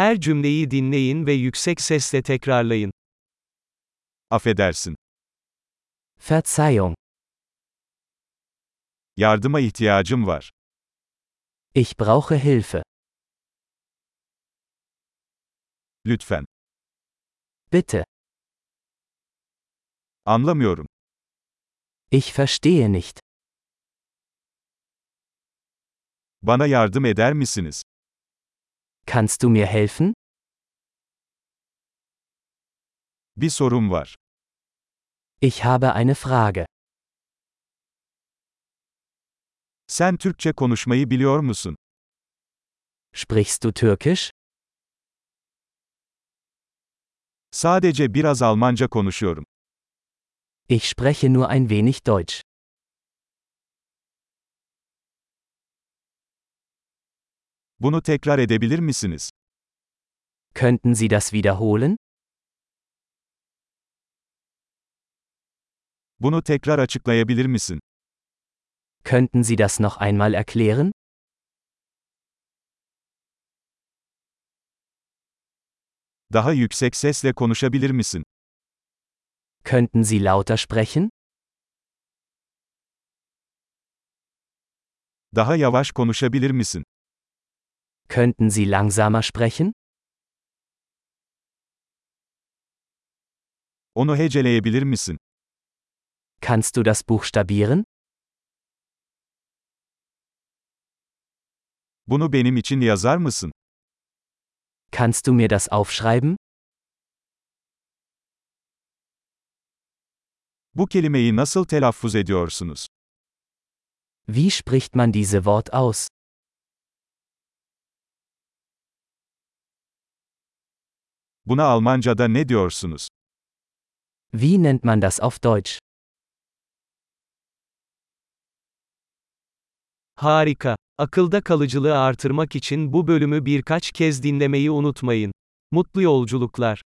Her cümleyi dinleyin ve yüksek sesle tekrarlayın. Affedersin. Verzeihung. Yardıma ihtiyacım var. Ich brauche Hilfe. Lütfen. Bitte. Anlamıyorum. Ich verstehe nicht. Bana yardım eder misiniz? Kannst du mir helfen? Bir sorum var. Ich habe eine Frage. Sen Türkçe konuşmayı biliyor musun? Sprichst du Türkisch? Sadece biraz Almanca konuşuyorum. Ich spreche nur ein wenig Deutsch. Bunu tekrar edebilir misiniz? Könnten Sie das wiederholen? Bunu tekrar açıklayabilir misin? Könnten Sie das noch einmal erklären? Daha yüksek sesle konuşabilir misin? Könnten Sie lauter sprechen? Daha yavaş konuşabilir misin? Könnten Sie langsamer sprechen? Onu heceleyebilir misin? Kannst du das buchstabieren? Bunu benim için yazar mısın? Kannst du mir das aufschreiben? Bu kelimeyi nasıl telaffuz ediyorsunuz? Wie spricht man diese Wort aus? Buna Almanca'da ne diyorsunuz? Wie nennt man das auf Deutsch? Harika. Akılda kalıcılığı artırmak için bu bölümü birkaç kez dinlemeyi unutmayın. Mutlu yolculuklar.